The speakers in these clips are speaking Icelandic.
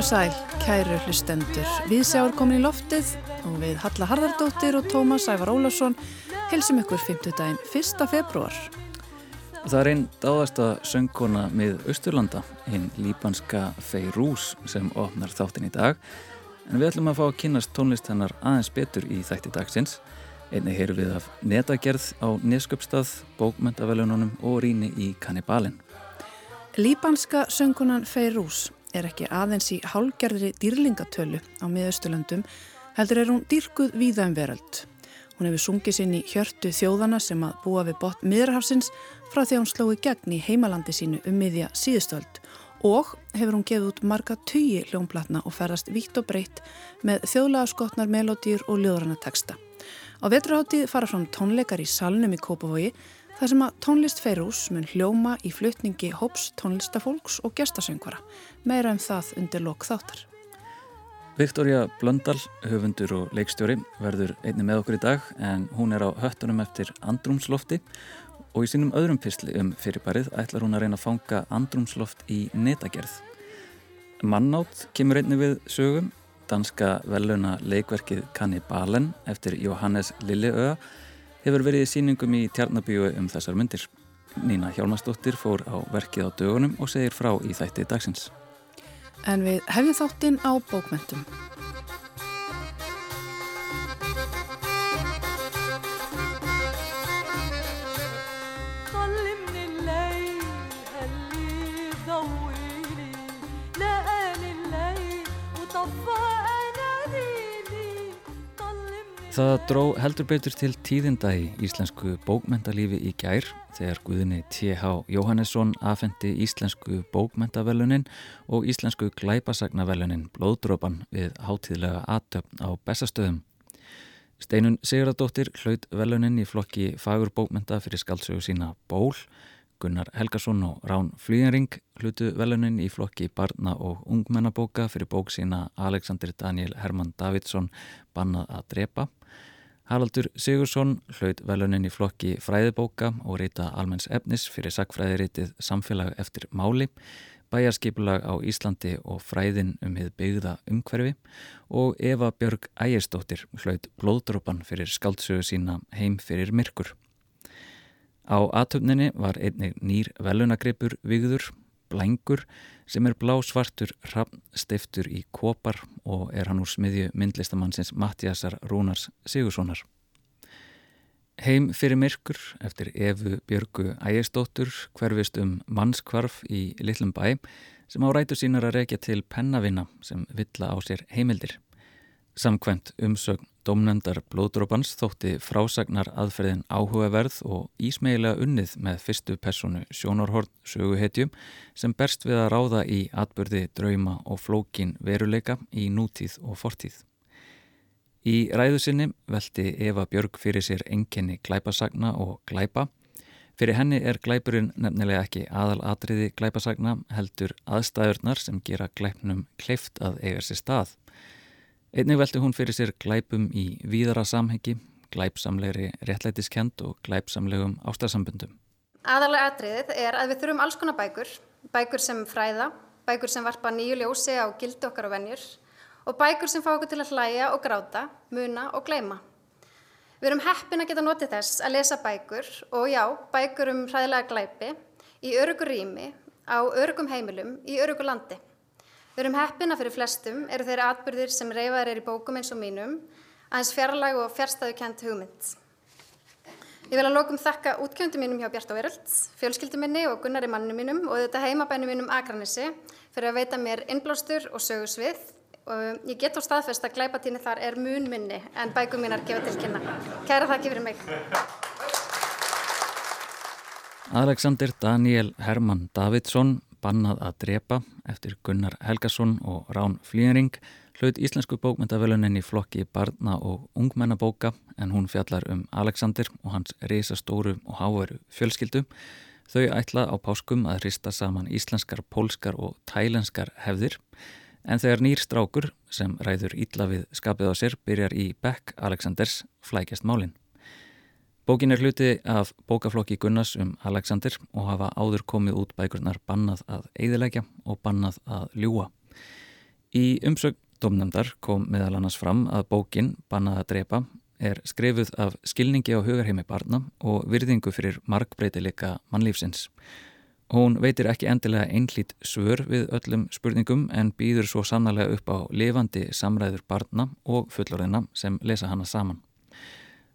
Og sæl, kæru hlustendur. Við sjáum komin í loftið og við Halla Harðardóttir og Tómas Ævar Ólafsson helsum ykkur 5. daginn 1. februar. Það er einn dáðasta söngkona með Östurlanda, hinn líbanska Feyrús sem opnar þáttin í dag. En við ætlum að fá að kynast tónlist hennar aðeins betur í þætti dagsins. Einni heyru við af netagerð á Nesköpstað, bókmentavelununum og rýni í Kannibalin. Líbanska söngkonan Feyrús er ekki aðeins í hálgerðri dýrlingatölu á miðausturlöndum, heldur er hún dýrkuð víða um veröld. Hún hefur sungið sinn í hjörtu þjóðana sem að búa við botn miðrahafsins frá því að hún slói gegn í heimalandi sínu um miðja síðustöld og hefur hún gefið út marga tugi hljónplatna og ferðast vítt og breytt með þjóðlega skotnar melodýr og ljóðrana texta. Á veturháttið fara fram tónleikar í salnum í Kópavogi þar sem að tónlist Feirús mun hljóma í flutningi hóps tónlistafólks og gestasöngvara. Meira um það undir lok þáttar. Viktoria Blöndal, höfundur og leikstjóri, verður einni með okkur í dag en hún er á höttunum eftir andrumslofti og í sínum öðrum pysli um fyrirbærið ætlar hún að reyna að fanga andrumsloft í netagerð. Mannátt kemur einni við sögum, danska veluna leikverkið Kannibalen eftir Johannes Lilleöa hefur verið í síningum í Tjarnabíu um þessar myndir. Nína Hjálmarsdóttir fór á verkið á dögunum og segir frá í þætti dagsins. En við hefjum þáttinn á bókmentum. Það dró heldur betur til tíðinda í íslensku bókmentalífi í gær þegar Guðinni T.H. Jóhannesson afhendi íslensku bókmentavelunin og íslensku glæpasagnavelunin Blóðdrópan við hátíðlega atöfn á bestastöðum. Steinun Sigurðardóttir hlaut velunin í flokki fagur bókmenta fyrir skaldsögu sína Ból Gunnar Helgason og Rán Flýjaring hlutu velunin í flokki barna og ungmennabóka fyrir bók sína Alexander Daniel Herman Davidsson Bannað að drepa. Haraldur Sigursson hlaut velunin í flokki fræðibóka og reyta almenns efnis fyrir sakfræðiritið Samfélag eftir máli, bæjarskipulag á Íslandi og fræðin um hið byggða umhverfi og Eva Björg Ægersdóttir hlaut blóðdrópan fyrir skaldsögu sína Heim fyrir myrkur. Á aðtöfninni var einnig nýr velunagripur vigður, blængur, sem er blásvartur stiftur í kopar og er hann úr smiðju myndlistamannsins Mattiasar Rúnars Sigurssonar. Heim fyrir myrkur eftir Efu Björgu Ægistóttur hverfist um mannskvarf í Litlum bæ sem á rætu sínar að rekja til pennavinna sem villa á sér heimildir. Samkvæmt umsögn Dómnendar blóðdrópans þótti frásagnar aðferðin áhugaverð og ísmeilega unnið með fyrstu personu sjónorhorn söguhetjum sem berst við að ráða í atbyrði, drauma og flókin veruleika í nútíð og fortíð. Í ræðu sinni veldi Eva Björg fyrir sér enkenni glæpasagna og glæpa. Fyrir henni er glæpurinn nefnilega ekki aðal atriði glæpasagna heldur aðstæðurnar sem gera glæpnum kleift að eiga sér stað. Einnig velti hún fyrir sér glæpum í víðara samhengi, glæpsamlegri réttlætiskend og glæpsamlegum ástarsambundum. Aðalega atriðið er að við þurfum alls konar bækur, bækur sem fræða, bækur sem varpa nýju ljósi á gildi okkar og vennjur og bækur sem fá okkur til að hlæja og gráta, muna og gleima. Við erum heppin að geta notið þess að lesa bækur og já, bækur um hræðilega glæpi í örugur rými, á örugum heimilum, í örugu landi. Við erum heppina fyrir flestum eru þeirra atbyrðir sem reyfaðir er í bókum eins og mínum, aðeins fjarlag og fjärstaðu kent hugmynd. Ég vil að lokum þakka útkjöndum mínum hjá Bjart og Veröld, fjölskyldum minni og gunnari mannum mínum og þetta heimabænum mínum Akranissi fyrir að veita mér innblástur og sögursvið og ég get á staðfest að glæpatíni þar er mun minni en bækum mínar gefa til kynna. Kæra þakki fyrir mig. Alexander Daniel Herman Davidsson Bannað að drepa eftir Gunnar Helgason og Rán Flýring hlaut íslensku bókmyndavelunin í flokki barna og ungmennabóka en hún fjallar um Alexander og hans reysastóru og háveru fjölskyldu. Þau ætla á páskum að hrista saman íslenskar, pólskar og tælenskar hefðir en þegar nýr strákur sem ræður ítla við skapið á sér byrjar í Beck Alexanders flækjast málinn. Bókin er hluti af bókaflokki Gunnars um Alexander og hafa áður komið út bækurnar bannað að eiðilegja og bannað að ljúa. Í umsögn domnendar kom meðal annars fram að bókin Bannað að drepa er skrifuð af skilningi á hugarheimi barna og virðingu fyrir markbreytileika mannlífsins. Hún veitir ekki endilega einlít svör við öllum spurningum en býður svo sannlega upp á lifandi samræður barna og fullorðina sem lesa hana saman.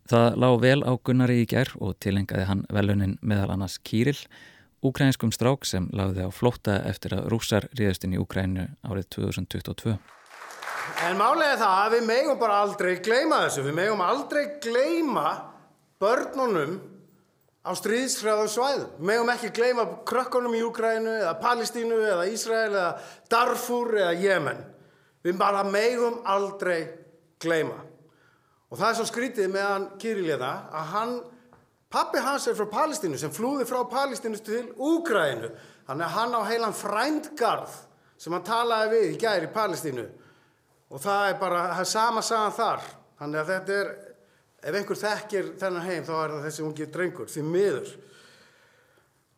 Það lág vel á Gunnari í gær og tilengaði hann velunin meðal annars Kýril, ukrainskum strák sem lagði á flótta eftir að rússar ríðustinn í Ukraínu árið 2022. En málega það að við megum bara aldrei gleima þessu. Við megum aldrei gleima börnunum á stríðsfræðum svæðum. Við megum ekki gleima krökkunum í Úkrænu eða Palestínu eða Ísrael eða Darfur eða Jemen. Við bara megum aldrei gleima. Og það er svo skrítið með hann Kirilina að hann, pappi hans er frá Palestínu sem flúði frá Palestínu til Úkrænu. Þannig að hann á heilan frændgarð sem hann talaði við í gæri í Palestínu. Og það er bara, það er sama sagan þar. Þannig að þetta er ef einhver þekkir þennan heim þá er það þessi ungi drengur, því miður.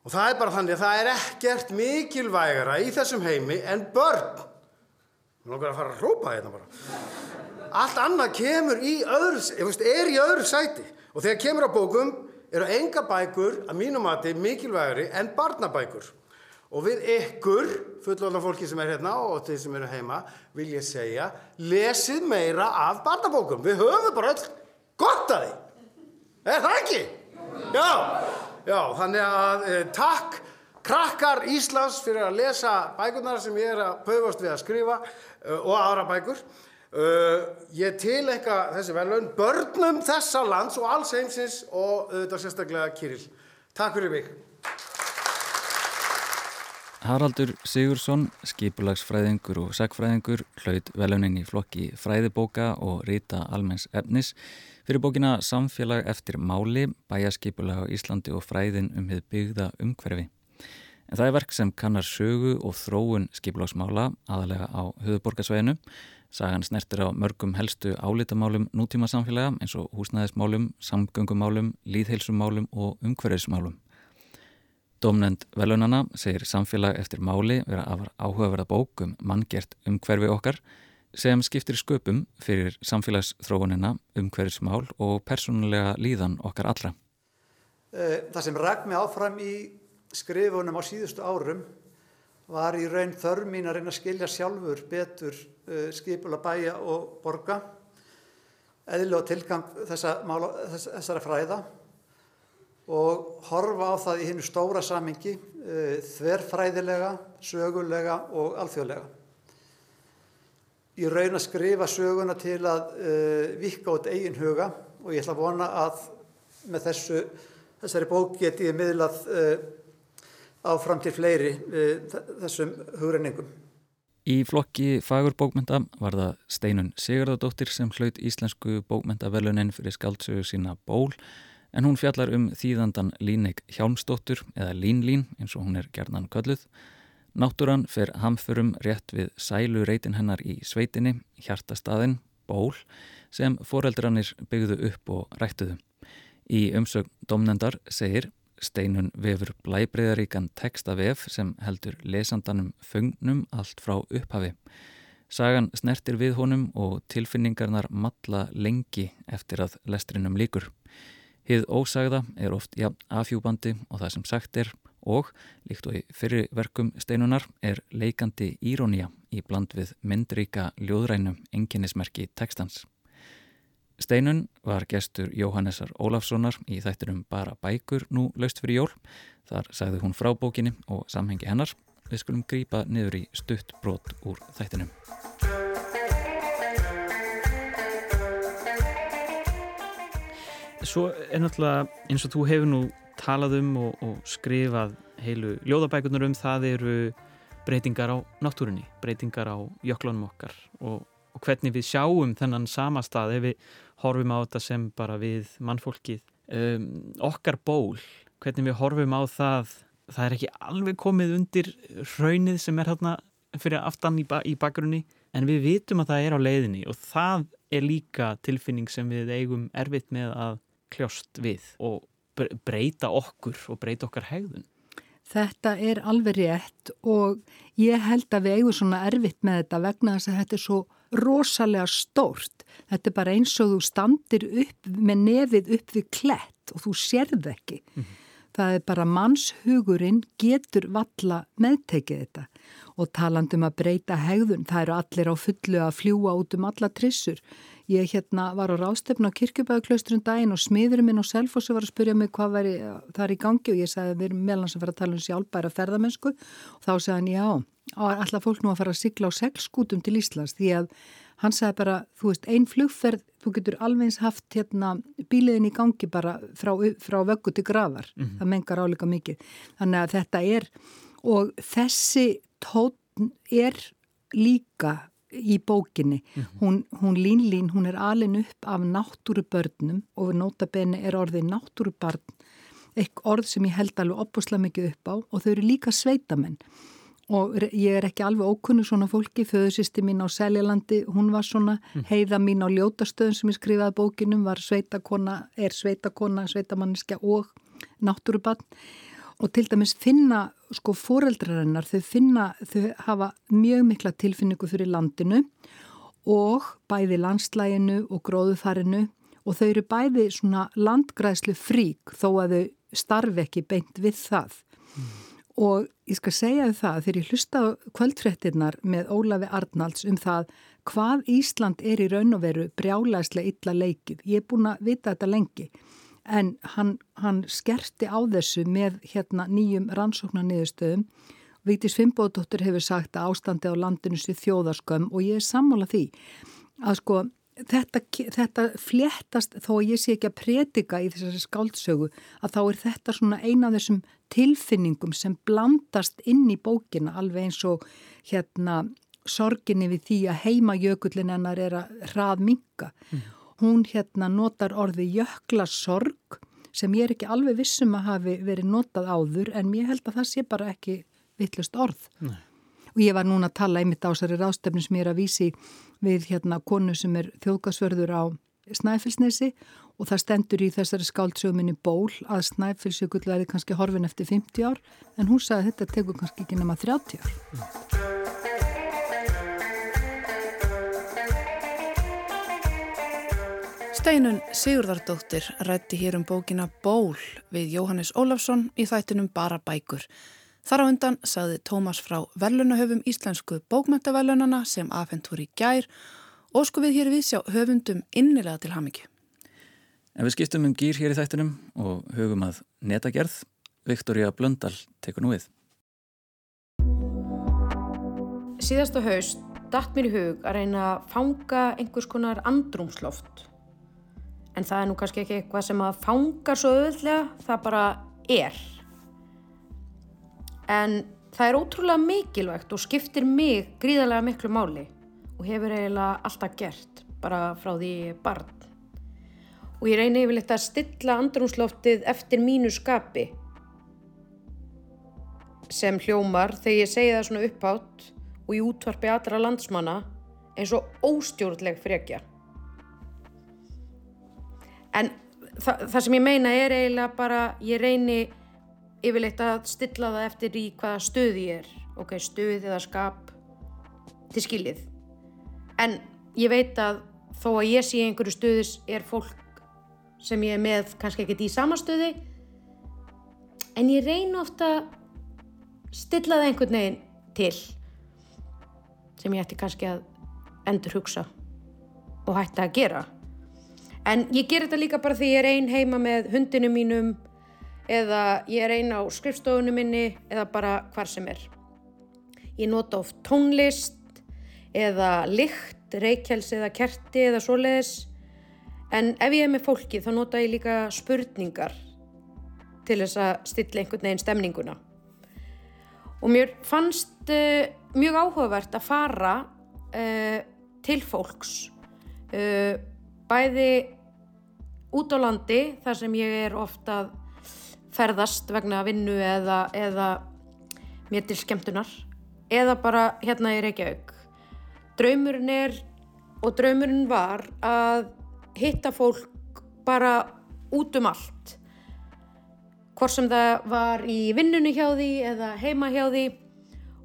Og það er bara þannig að það er ekkert mikilvægara í þessum heimi en börn. Við langar að fara að rópa hérna bara allt annað kemur í öðru er í öðru sæti og þegar kemur á bókum eru enga bækur að mínum mati mikilvægari en barnabækur Og við ykkur, fullóðan fólki sem er hérna og þeir sem eru heima, vil ég segja, lesið meira af barnabókum. Við höfum bara öll gott að því. Er það ekki? Já, já, þannig að e, takk krakkar Íslands fyrir að lesa bækurnar sem ég er að pöfast við að skrifa e, og aðra bækur. E, ég tilenga þessi velun börnum þessa lands og alls heimsins og auðvitað sérstaklega Kiril. Takk fyrir mig. Haraldur Sigursson, skipulagsfræðingur og sagfræðingur, hlaut velunin í flokki fræðibóka og rita almenns efnis fyrir bókina Samfélag eftir máli, bæjaskipulag á Íslandi og fræðin um hefð byggða umhverfi. En það er verk sem kannar sögu og þróun skipulagsmála aðalega á höfuborgarsveginu. Sagan snertir á mörgum helstu álitamálum nútíma samfélaga eins og húsnæðismálum, samgöngumálum, líðheilsumálum og umhverfismálum. Dómnend velunana segir samfélag eftir máli vera afar áhugaverða bók um manngert umhverfi okkar sem skiptir sköpum fyrir samfélagsþróunina, umhverfismál og persónulega líðan okkar allra. Eh, það sem ræk mig áfram í skrifunum á síðustu árum var í raun þörf mín að reyna að skilja sjálfur betur uh, skipula bæja og borga eðlu og tilgang þessa mála, þess, þessara fræða og horfa á það í hennu stóra samingi uh, þverfræðilega, sögulega og alþjóðlega. Ég raun að skrifa söguna til að uh, vika út eigin huga og ég ætla að vona að með þessu, þessari bók geti ég miðlað uh, áfram til fleiri þessum hugrenningum. Í flokki fagurbókmynda var það Steinun Sigurðardóttir sem hlaut íslensku bókmyndavelunin fyrir skaldsögu sína ból en hún fjallar um þýðandan Líneik Hjálmsdóttur eða Línlín eins og hún er gerðnan kölluð. Náttúran fer hamförum rétt við sælu reytin hennar í sveitinni, hjartastaðin, ból, sem foreldrarnir byggðu upp og rættuðu. Í umsögn domnendar segir Steinun vefur blæbreyðaríkan textavef sem heldur lesandanum fögnum allt frá upphafi. Sagan snertir við honum og tilfinningarnar matla lengi eftir að lestrinum líkur. Hið ósagða er oft ja, afhjúbandi og það sem sagt er og, líkt og í fyrirverkum steinunar, er leikandi írónía í bland við myndríka ljóðrænum enginnismerki tekstans. Steinun var gestur Jóhannesar Ólafssonar í þættinum Bara bækur nú laust fyrir jól. Þar sagði hún frá bókinni og samhengi hennar. Við skulum grýpa niður í stutt brot úr þættinum. Svo er náttúrulega eins og þú hefur nú talað um og, og skrifað heilu ljóðabækunar um það eru breytingar á náttúrunni, breytingar á jöklunum okkar og, og hvernig við sjáum þennan sama stað ef við horfum á þetta sem bara við mannfólkið. Um, okkar ból, hvernig við horfum á það, það er ekki alveg komið undir raunnið sem er hérna fyrir aftan í, ba í bakgrunni en við vitum að það er á leiðinni og það er líka tilfinning sem við eigum erfitt með að kljóst við og breyta okkur og breyta okkar hegðun? Þetta er alveg rétt og ég held að við eigum svona erfitt með þetta vegna þess að þetta er svo rosalega stórt. Þetta er bara eins og þú standir upp með nefið upp við klett og þú sérð ekki. Mm -hmm. Það er bara mannshugurinn getur valla meðtekið þetta og talandum að breyta hegðun, það eru allir á fullu að fljúa út um alla trissur. Ég hérna var á rástefna á kirkjubæðuklausturinn daginn og smiðurinn minn og Selfossi var að spurja mig hvað var það er í gangi og ég sagði við erum meðlans að fara að tala um sjálfbæra ferðamennsku og þá sagði hann já, allar fólk nú að fara að sigla á seglskútum til Íslands því að hann sagði bara, þú veist, ein flugferð, þú getur alveg haft hérna bíliðin í gangi bara frá, frá vöggu til gravar, mm -hmm. það mengar áleika mikið. Þannig að þetta er, og þessi tótn er líka í bókinni. Mm -hmm. Hún, hún línlín, hún er alin upp af náttúrubörnum og við nótabenni er orðið náttúrubarn, eitthvað orð sem ég held alveg opusla mikið upp á og þau eru líka sveitamenn og ég er ekki alveg ókunnu svona fólki, föðusisti mín á Seljalandi, hún var svona, mm. heiða mín á Ljótastöðun sem ég skrifaði bókinum, var sveitakona, er sveitakona, sveitamanniska og náttúrubann og til dæmis finna, sko, foreldrarinnar, þau finna, þau hafa mjög mikla tilfinningu fyrir landinu og bæði landslæginu og gróðufarinu og þau eru bæði svona landgræslu frík þó að þau starfi ekki beint við það. Mm og ég skal segja það þegar ég hlusta kvöldfrettinnar með Ólafi Arnalds um það hvað Ísland er í raun og veru brjálæslega illa leikið. Ég er búin að vita þetta lengi en hann, hann skerti á þessu með hérna nýjum rannsóknarniðurstöðum. Vítis Fimboðdóttur hefur sagt að ástandi á landinu sé þjóðaskömm og ég er sammála því að sko þetta, þetta fléttast þó að ég sé ekki að predika í þessari skáldsögu að þá er þetta svona eina af þessum tilfinningum sem blandast inn í bókina alveg eins og hérna sorginni við því að heima jökullin hennar er að hrað minga. Mm. Hún hérna notar orði jökla sorg sem ég er ekki alveg vissum að hafi verið notað áður en mér held að það sé bara ekki vittlust orð. Nei og ég var núna að tala einmitt á þessari rástefni sem ég er að vísi við hérna konu sem er þjóðgasvörður á Snæfellsnesi og það stendur í þessari skáldsöguminni ból að Snæfellsjökull verði kannski horfin eftir 50 ár en hún sagði að þetta tekur kannski ekki nema 30 ár. Steinun Sigurðardóttir rætti hér um bókina Ból við Jóhannes Ólafsson í þættinum Bara bækur Þar á undan saði Tómas frá verlunahöfum íslensku bókmöntaverlunana sem afhentur í gær og sko við hér við sjá höfundum innilega til hamingju. En við skiptum um gýr hér í þættinum og hugum að netagerð. Viktoria Blöndal tekur nú við. Síðasta haust dætt mér í hug að reyna að fanga einhvers konar andrumsloft. En það er nú kannski ekki eitthvað sem að fangar svo öðlega, það bara er en það er ótrúlega mikilvægt og skiptir mig gríðarlega miklu máli og hefur eiginlega alltaf gert bara frá því barn og ég reyni yfirleitt að stilla andrumsloftið eftir mínu skapi. Sem hljómar þegar ég segi það svona uppátt og í útvarpi allra landsmanna eins og óstjórnleg frekja. En þa það sem ég meina er eiginlega bara ég reyni yfirleitt að stilla það eftir í hvaða stöð ég er. Ok, stöð eða skap til skilið en ég veit að þó að ég sé einhverju stöðis er fólk sem ég er með kannski ekkert í sama stöði en ég reyna ofta stilla það einhvern veginn til sem ég ætti kannski að endur hugsa og hætti að gera. En ég ger þetta líka bara því ég er ein heima með hundinu mínum eða ég er eina á skrifstofunum minni eða bara hvar sem er. Ég nota oft tónlist eða lykt, reykjáls eða kerti eða svoleiðis en ef ég er með fólki þá nota ég líka spurningar til þess að stilla einhvern veginn stemninguna. Og mér fannst uh, mjög áhugavert að fara uh, til fólks uh, bæði út á landi þar sem ég er ofta ferðast vegna vinnu eða, eða mér til skemmtunar eða bara hérna í Reykjavík. Draumurinn er og draumurinn var að hitta fólk bara út um allt. Hvort sem það var í vinnunni hjá því eða heima hjá því.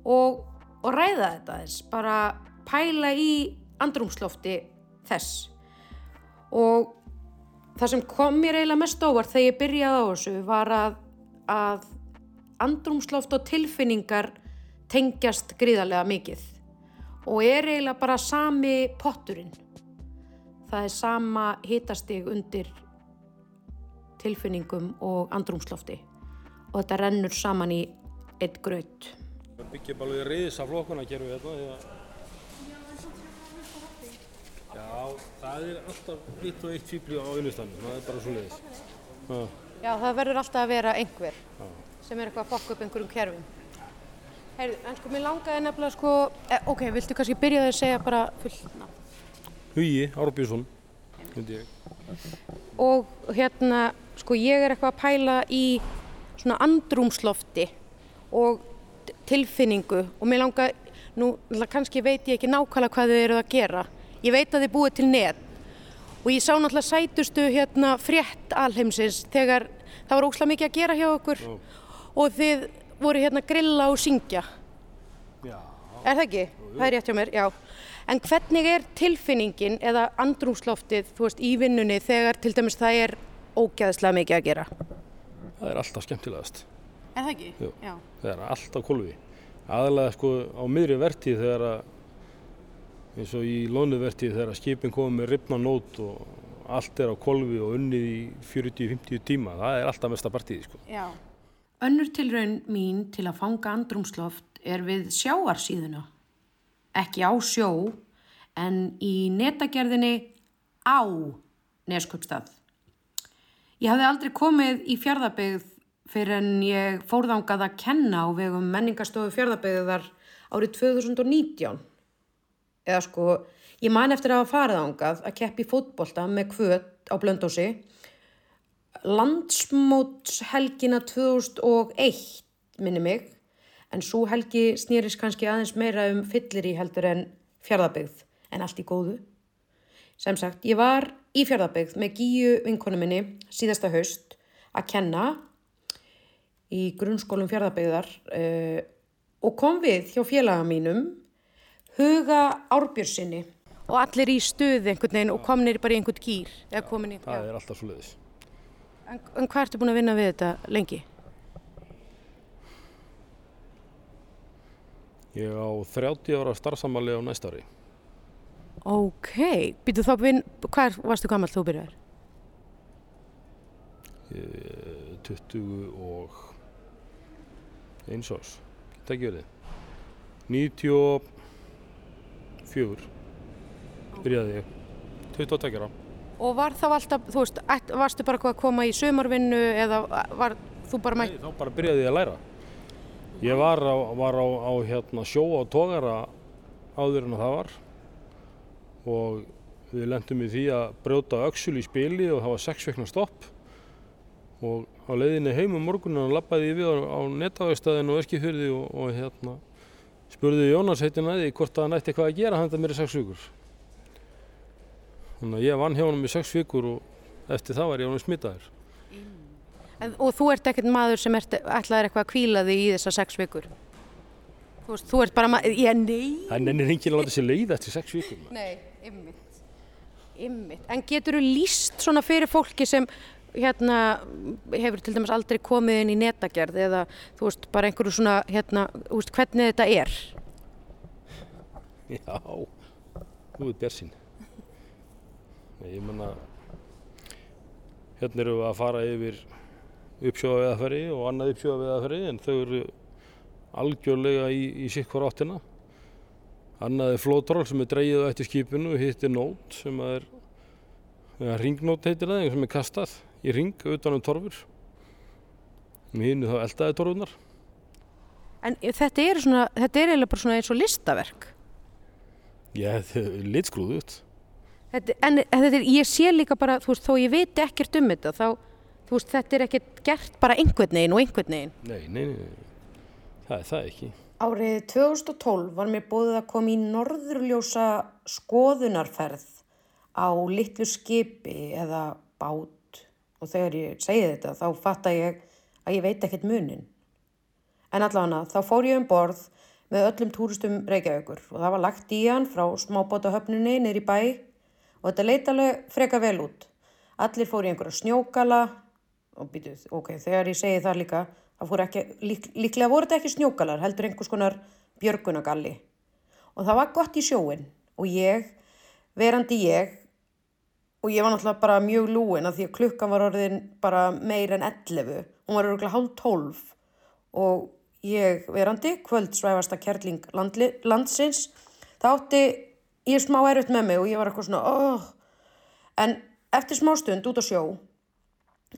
Og, og ræða þetta þess, bara pæla í andrumslofti þess. Og það sem kom mér eiginlega mest óvart þegar ég byrjaði á þessu var að, að andrumsloft og tilfinningar tengjast gríðarlega mikið. Og er eiginlega bara sami potturinn það er sama hitastig undir tilfinningum og andrumslofti og þetta rennur saman í eitt gröð. Það byggja bara alveg reyðis af flokkuna gerum við þetta að Já, það er alltaf eitt og eitt fýbli á vinnustannu, það er bara svo leiðis. Já, það verður alltaf að vera einhver sem er eitthvað að fokka upp einhverjum kerfum. Heyrðu, en sko mér langaði nefnilega sko, eh, ok, viltu kannski byrja að segja bara fullt nafn? Hugi Árbjörnsson, ég. og hérna sko ég er eitthvað að pæla í svona andrúmslofti og tilfinningu og mér langar, nú kannski veit ég ekki nákvæmlega hvað þau eru að gera ég veit að þið búið til net og ég sá náttúrulega sætustu hérna frétt alheimsins þegar það var óslega mikið að gera hjá okkur Já. og þið voru hérna grilla og syngja Já. Er það ekki? Það er rétt hjá mér, já. En hvernig er tilfinningin eða andrúmsloftið, þú veist, í vinnunni þegar til dæmis það er ógæðslega mikið að gera? Það er alltaf skemmtilegast. Er það ekki? Jú. Já. Það er alltaf kolvi. Aðalega sko á miðri vertíð þegar að, eins og í lónuvertíð þegar að skipin komið með ripna nót og allt er á kolvi og unnið í 40-50 tíma. Það er alltaf mesta partíði sko. Já. Önnur tilraun mín til að fanga andrúmsloft er við sjáarsíðuna. Ekki á sjó, en í netagerðinni á Neskjöpstað. Ég hafði aldrei komið í fjárðabyggð fyrir en ég fórðangað að kenna á vegum menningastofu fjárðabyggðar árið 2019. Eða sko, ég man eftir að hafa farið ángað að keppi fótbolta með kvöt á blöndósi landsmótshelgina 2001 minni mig en svo helgi snýris kannski aðeins meira um fyllir í heldur en fjárðabyggð en allt í góðu. Sem sagt, ég var í fjárðabyggð með gíu vinkonu minni síðasta haust að kenna í grunnskólum fjárðabyggðar uh, og kom við hjá félaga mínum Huga Árbjörnsinni og allir í stuði einhvern veginn og komnir bara í einhvern gýr eða komin í, já. Það er alltaf svo leiðis. En, en hvað ertu búin að vinna við þetta lengi? Ég á 30 ára starfsamali á næsta ári. Ok, býtu þá vinn, hvað varstu gammal þú byrjar? Ég- 20 og eins árs. Geta ekki verið. 94 byrjaði ég. 22 ára. Og var þá alltaf, þú veist, varstu bara að koma í sumarvinnu eða var þú bara Nei, mætt? þá bara byrjaði ég að læra. Ég var á, var á, á hérna, sjó á tógara áður en það var og við lendum í því að brjóta öxul í spili og það var sex vekna stopp og á leiðinni heim um morgunin lappaði ég við á, á netavegstæðinu og eskifyrði og, og hérna spurði Jónas heitin að því hvort það nætti eitthvað að gera handa mér í sex vikur. Þannig að ég vann hjá honum í sex vikur og eftir það var ég honum smitaður. En, og þú ert ekkert maður sem ert, ætlaðir eitthvað að kvíla þig í þessar sex vikur? Þú veist, þú ert bara maður, ég, nei. Það nennir enginn að láta sér leiða eftir sex vikur. maður. Nei, ymmit. Ymmit. En getur þú líst svona fyrir fólki sem hérna hefur til dæmis aldrei komið inn í netagerð eða þú veist bara einhverju svona hérna, þú veist hvernig þetta er? Já, þú veit bersinn. Ég menna, hérna erum við að fara yfir uppsjóðaveðafæri og annað uppsjóðaveðafæri en þau eru algjörlega í, í sitt hver áttina. Annað er flótról sem er dreigið á eftir skipinu hitt er nót sem er, ringnót heitir það, sem er kastað í ring utan um torfur. Með hinn þá eldaði torfunar. En þetta er svona, þetta er eiginlega bara svona eins og listaverk. Já, þetta er litskrúðut. Þetta, en þetta er, ég sé líka bara, þú veist, þó ég veit ekkert um þetta, þá, þú veist, þetta er ekkert gert bara einhvern veginn og einhvern veginn. Nei, nei, nei, nei, það er það ekki. Árið 2012 var mér bóðið að koma í norðurljósa skoðunarferð á litlu skipi eða bát og þegar ég segi þetta þá fatta ég að ég veit ekkert munin. En allavega þá fór ég um borð með öllum túristum Reykjavíkur og það var lagt í hann frá smábótahöfnunni niður í bæ og þetta leitalega freka vel út. Allir fór í einhverja snjókala og býtuð, ok, þegar ég segi það líka, það fór ekki, lík, líklega voru þetta ekki snjókalar, heldur einhvers konar björgunagalli. Og það var gott í sjóin og ég, verandi ég, og ég var náttúrulega bara mjög lúin að því að klukkan var orðin bara meir en 11, hún var örgulega hálf 12 og ég verandi, kvöld svæfasta kærling landli, landsins, það átti ég smá erfitt með mig og ég var eitthvað svona, oh. en eftir smá stund út á sjó,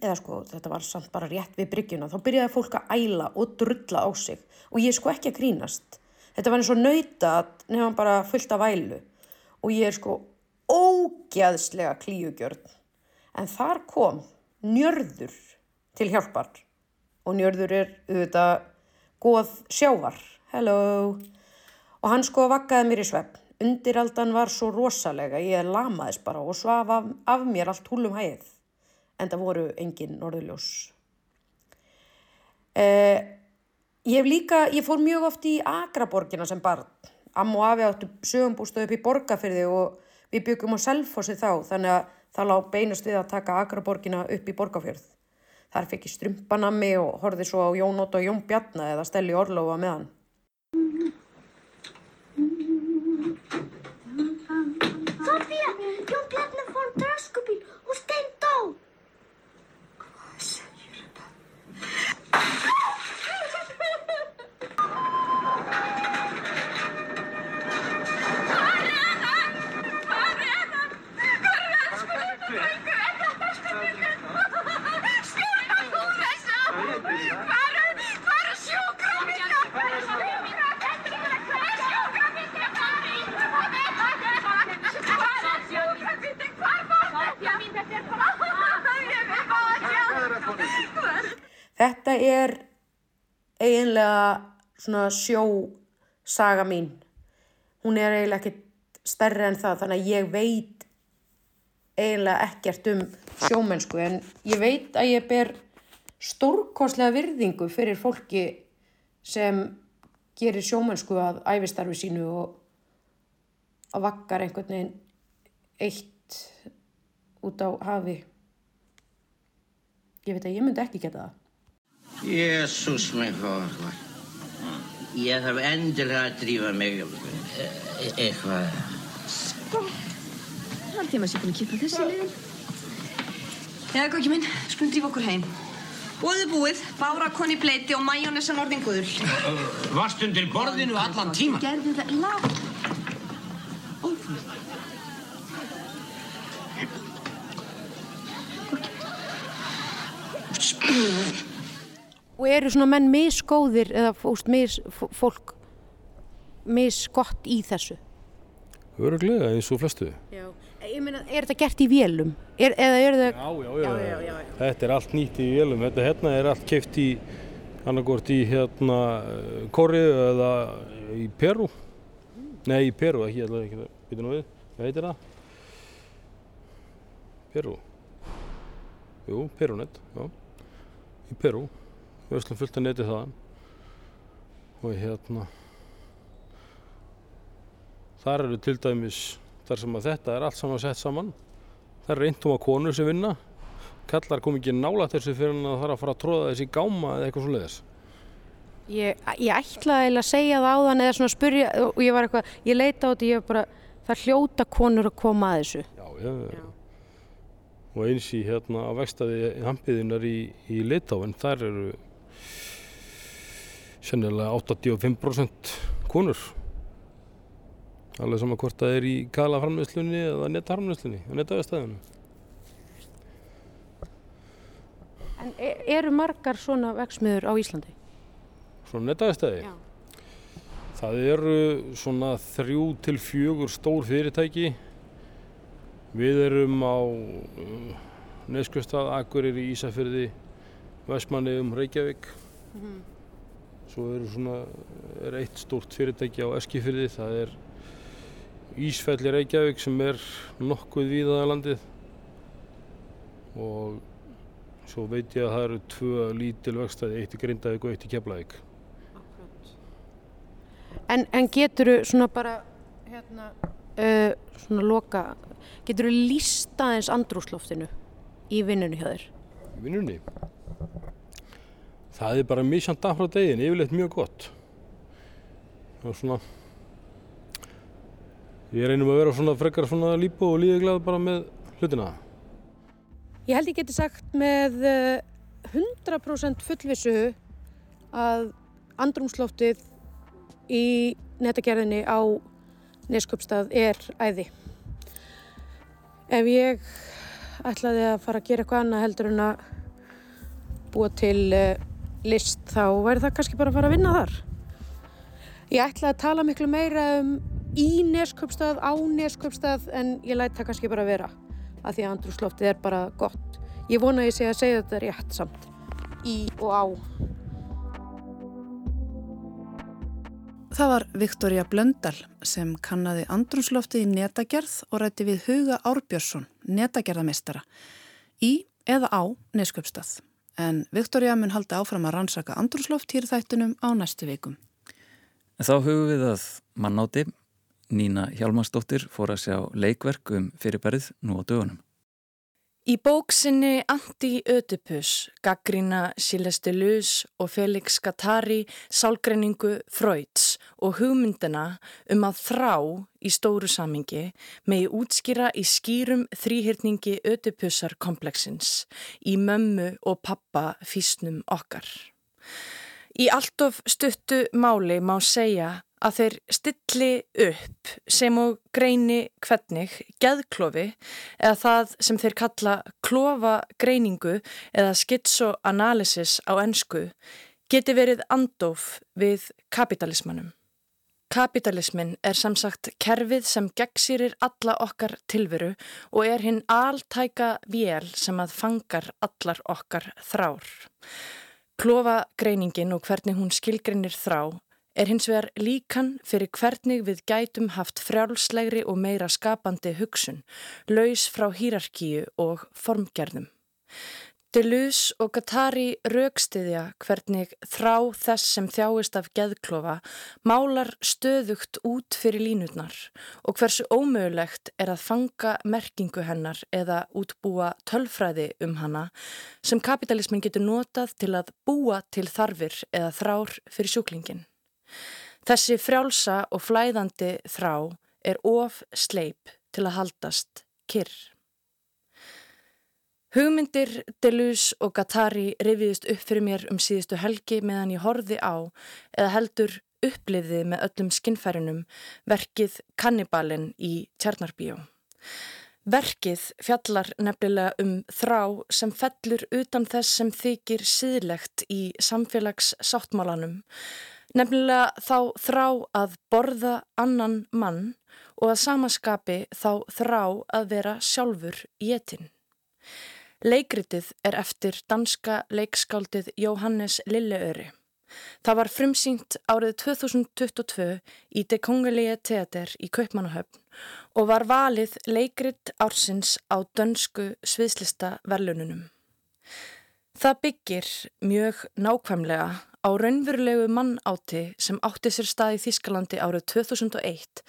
eða sko þetta var samt bara rétt við bryggjuna, þá byrjaði fólk að æla og drulla á sig og ég sko ekki að grínast. Þetta var eins og nautat nefnum bara fullt af vælu og ég er sko ógæðslega klíugjörn. En þar kom njörður til hjálpar og njörður er auðvitað góð sjávar. Hello! Og hann sko vakkaði mér í svepp. Undiraldan var svo rosalega, ég lamaðis bara og svaf af, af mér allt húlum hæð. En það voru engin norðuljós. Eh, ég hef líka, ég fór mjög oft í Akraborgina sem barn. Amma og afi áttu sögumbústöð upp í borgarfyrði og við byggum á Selfossi þá þannig að það lág beinast við að taka Akraborgina upp í borgarfjörð. Þar fekk ég strumpanami og horfið svo á Jón Ótt og Jón Bjarnar eða Stelli Orlofa með hann. Þetta er eiginlega svona sjósaga mín. Hún er eiginlega ekkert stærri en það þannig að ég veit eiginlega ekkert um sjómennsku en ég veit að ég ber stórkostlega virðingu fyrir fólki sem gerir sjómennsku að æfistarfi sínu og að vakkar einhvern veginn eitt út á hafi. Ég veit að ég myndi ekki geta það. Jésús mig góður. Ég þarf endilega að drífa mig e eitthvað. Sko, það er tíma að sé búin að kippa þessi liðin. Eða, góki minn, skulum drífa okkur heim. Búið búið, bára koni bleiti og majónesan orðin guðul. Varst undir borðinu allan tíma? Gerðu það lágt. Ófrúð. Og eru svona menn misgóðir eða fóst mis, fólk misgott í þessu? Öruglega eins og flestu. Já. Ég meina, er þetta gert í vélum? Er, eða eru þau... Já, já, já, já, já, já. Þetta er allt nýtt í vélum. Þetta hérna er allt keift í, annarkort í hérna Kóriðu eða í Peru. Nei, í Peru, ekki, ég ætla ekki nú við. Hvað heitir það? Peru. Jú, Perunet, já. Í Peru. Við ætlum fullt að neti það. Og hérna, þar eru til dæmis, þar sem að þetta er allt saman sett saman. Það eru eintum að konur sem vinna. Kallar kom ekki nála þessu fyrir hann að það er að fara að tróða þessi gáma eða eitthvað svo leiðis. Ég, ég ætlaði að segja það á þann eða svona spurja og ég var eitthvað, ég leita á þetta, ég var bara, það hljóta konur að koma að þessu. Já, já, já. Og eins í hérna á vextaði hampiðinar í, í Litáin, þar eru sennilega 85% konur. Alveg saman hvort það er í kala framleyslunni eða nettframleyslunni, á nettavestæðinu. En e- eru margar svona veksmiður á Íslandi? Svona nettavestæði? Já. Það eru svona þrjú til fjögur stór fyrirtæki. Við erum á uh, Neskjöstað, Akureyri, Ísafjörði, Vestmanniðum, Reykjavík. Mm -hmm. Svo eru svona, er eitt stórt fyrirtæki á Eskifjörði, það er Ísfelli Reykjavík sem er nokkuð víðaða landið og svo veit ég að það eru tvö lítil vöxtaði, eitt í Grindavík og eitt í Keflavík. En, en getur þú svona bara, hérna, uh, svona loka, getur þú lísta eins andrúsloftinu í vinnunni hjá þér? Í vinnunni? Það er bara misjant dag frá degin, yfirleitt mjög gott. Og svona, ég reynum að vera svona frekar svona lípu og líðiglað bara með hlutina. Ég held ég geti sagt með uh, 100% fullvissu að andrúmsloftið í netagerðinni á Neskjöpstað er æði. Ef ég ætlaði að fara að gera eitthvað annað heldur en að búa til uh, list þá væri það kannski bara að fara að vinna þar. Ég ætlaði að tala miklu meira um í Neskjöpstað, á Neskjöpstað en ég læti það kannski bara að vera að því að andrúsloftið er bara gott. Ég vona að ég sé að segja þetta rétt samt. Í og á. Það var Viktoria Blöndal sem kannaði andrúnsloftið í netagerð og rætti við Huga Árbjörnsson, netagerðamestara, í eða á Nesköpstað. En Viktoria mun haldi áfram að rannsaka andrúnsloft hér þættunum á næstu vikum. Þá hugum við að mannáti, Nína Hjalmarsdóttir, fór að sjá leikverk um fyrirbærið nú á dögunum. Í bóksinni Anti-Ödipus, Gaggrína Silestelus og Felix Gattari sálgreiningu Freuds og hugmyndina um að þrá í stóru samingi megi útskýra í skýrum þrýhyrningi Ödipusar kompleksins í mömmu og pappa físnum okkar. Í allt of stuttu máli má segja að þeir stilli upp sem og greini hvernig geðklofi eða það sem þeir kalla klofa greiningu eða schizoanalysis á ennsku geti verið andof við kapitalismannum. Kapitalismin er samsagt kerfið sem gegnsýrir alla okkar tilveru og er hinn altæka vél sem að fangar allar okkar þrár. Klofa greiningin og hvernig hún skilgreinir þrá er hins vegar líkan fyrir hvernig við gætum haft frjálslegri og meira skapandi hugsun, laus frá hýrarkíu og formgerðum. Deleuze og Gattari raukstiðja hvernig þrá þess sem þjáist af geðklofa málar stöðugt út fyrir línutnar og hversu ómögulegt er að fanga merkingu hennar eða útbúa tölfræði um hana sem kapitalismin getur notað til að búa til þarfir eða þrár fyrir sjúklingin. Þessi frjálsa og flæðandi þrá er of sleip til að haldast kyrr. Hugmyndir, Deleuze og Gattari rifiðist upp fyrir mér um síðustu helgi meðan ég horfi á eða heldur upplifði með öllum skinnfærinum verkið Kannibalin í Tjarnarbíó. Verkið fjallar nefnilega um þrá sem fellur utan þess sem þykir síðlegt í samfélags sáttmálanum Nefnilega þá þrá að borða annan mann og að samaskapi þá þrá að vera sjálfur jétin. Leikritið er eftir danska leikskáldið Jóhannes Lilleöri. Það var frumsýnt árið 2022 í De Kongelige Teater í Kaupmannahöfn og var valið leikrit ársins á dönsku sviðslista verlununum. Það byggir mjög nákvæmlega á raunverulegu mannáti sem átti sér stað í Þískalandi árið 2001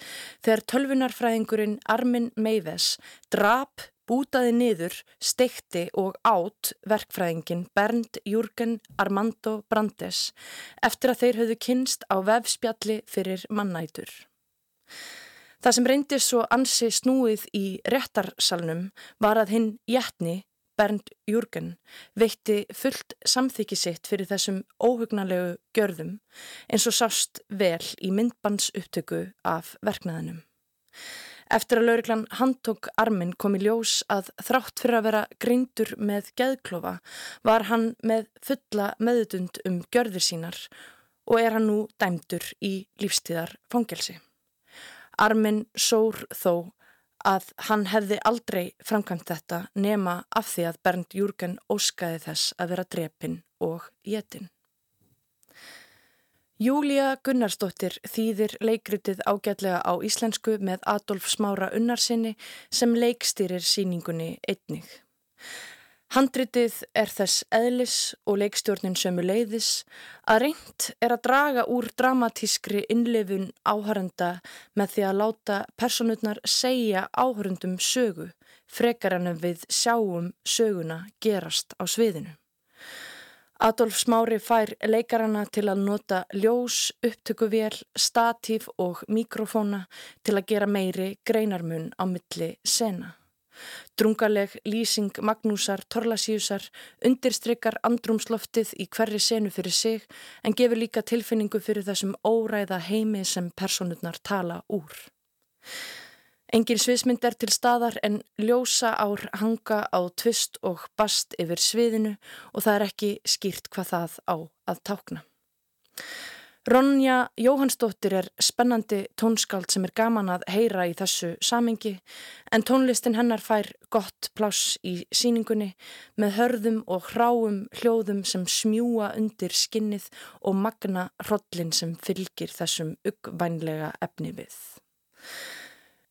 þegar tölvunarfræðingurinn Armin Meives drap, bútaði niður, steikti og átt verkfræðingin Bernd Jürgen Armando Brandes eftir að þeir höfðu kynst á vefspjalli fyrir mannætur. Það sem reyndi svo ansi snúið í réttarsalnum var að hinn jætni Bernd Jürgen veitti fullt samþykki sitt fyrir þessum óhugnalegu gjörðum eins og sást vel í myndbans upptöku af verknæðinum. Eftir að lauriklan handtók armin kom í ljós að þrátt fyrir að vera greindur með geðklofa var hann með fulla meðutund um gjörðir sínar og er hann nú dæmdur í lífstíðar fangelsi. Armin sór þó að hann hefði aldrei framkvæmt þetta nema af því að Bernd Júrgen óskaði þess að vera drepin og jetin. Júlia Gunnarsdóttir þýðir leikritið ágætlega á íslensku með Adolf Smára Unnarsinni sem leikstýrir síningunni einnig. Handritið er þess eðlis og leikstjórnin sömu leiðis að reynd er að draga úr dramatískri innlefun áhærenda með því að láta personutnar segja áhærendum sögu frekar en við sjáum söguna gerast á sviðinu. Adolf Smári fær leikarana til að nota ljós, upptökuvél, statíf og mikrofóna til að gera meiri greinarmun á milli sena. Drungaleg lýsing Magnúsar Torlasíusar undirstrykkar andrumsloftið í hverri senu fyrir sig en gefur líka tilfinningu fyrir þessum óræða heimi sem personurnar tala úr. Engin sviðsmynd er til staðar en ljósa ár hanga á tvist og bast yfir sviðinu og það er ekki skýrt hvað það á að tákna. Ronja Jóhannsdóttir er spennandi tónskáld sem er gaman að heyra í þessu samingi en tónlistin hennar fær gott pláss í síningunni með hörðum og hráum hljóðum sem smjúa undir skinnið og magna hrollin sem fylgir þessum uggvænlega efni við.